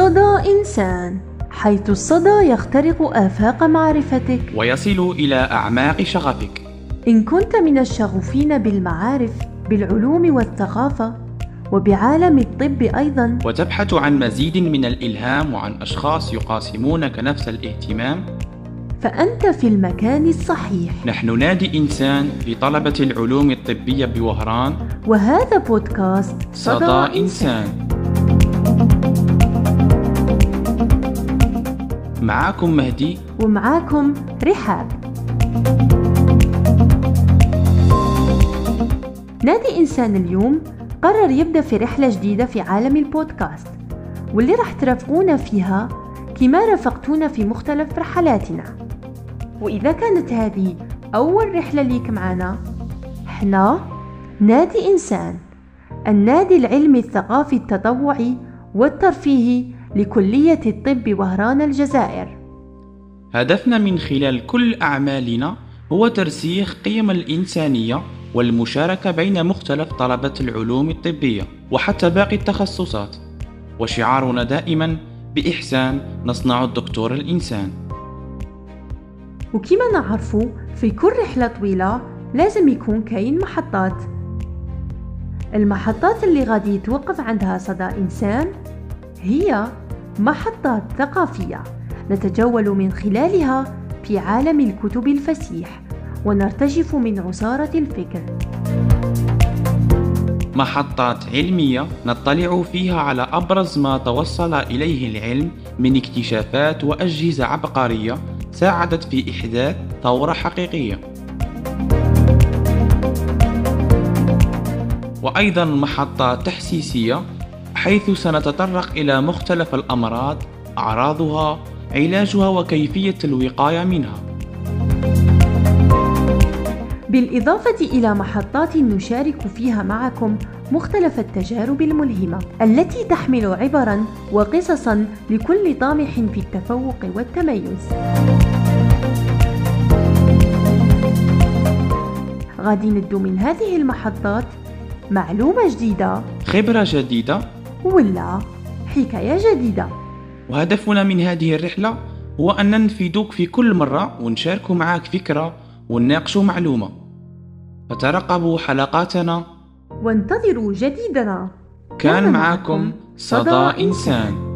صدى إنسان حيث الصدى يخترق آفاق معرفتك. ويصل إلى أعماق شغفك. إن كنت من الشغوفين بالمعارف بالعلوم والثقافة وبعالم الطب أيضا. وتبحث عن مزيد من الإلهام وعن أشخاص يقاسمونك نفس الاهتمام. فأنت في المكان الصحيح. نحن نادي إنسان لطلبة العلوم الطبية بوهران. وهذا بودكاست صدى إنسان. معاكم مهدي ومعاكم رحاب. نادي إنسان اليوم قرر يبدأ في رحلة جديدة في عالم البودكاست واللي راح ترافقونا فيها كما رافقتونا في مختلف رحلاتنا. وإذا كانت هذه أول رحلة ليك معنا إحنا نادي إنسان النادي العلمي الثقافي التطوعي والترفيهي لكلية الطب وهران الجزائر. هدفنا من خلال كل أعمالنا هو ترسيخ قيم الإنسانية والمشاركة بين مختلف طلبة العلوم الطبية وحتى باقي التخصصات. وشعارنا دائما بإحسان نصنع الدكتور الإنسان. وكما نعرفوا في كل رحلة طويلة لازم يكون كاين محطات. المحطات اللي غادي يتوقف عندها صدى إنسان هي محطات ثقافية نتجول من خلالها في عالم الكتب الفسيح ونرتجف من عصارة الفكر. محطات علمية نطلع فيها على أبرز ما توصل إليه العلم من اكتشافات وأجهزة عبقرية ساعدت في إحداث ثورة حقيقية. وأيضا محطات تحسيسية حيث سنتطرق إلى مختلف الأمراض أعراضها علاجها وكيفية الوقاية منها. بالإضافة إلى محطات نشارك فيها معكم مختلف التجارب الملهمة التي تحمل عبرا وقصصا لكل طامح في التفوق والتميز. غادي ندو من هذه المحطات معلومة جديدة. خبرة جديدة. ولا حكاية جديدة. وهدفنا من هذه الرحلة هو أن ننفذك في كل مرة ونشارك معك فكرة ونناقش معلومة. فترقبوا حلقاتنا. وانتظروا جديدنا. كان معكم صدى إنسان.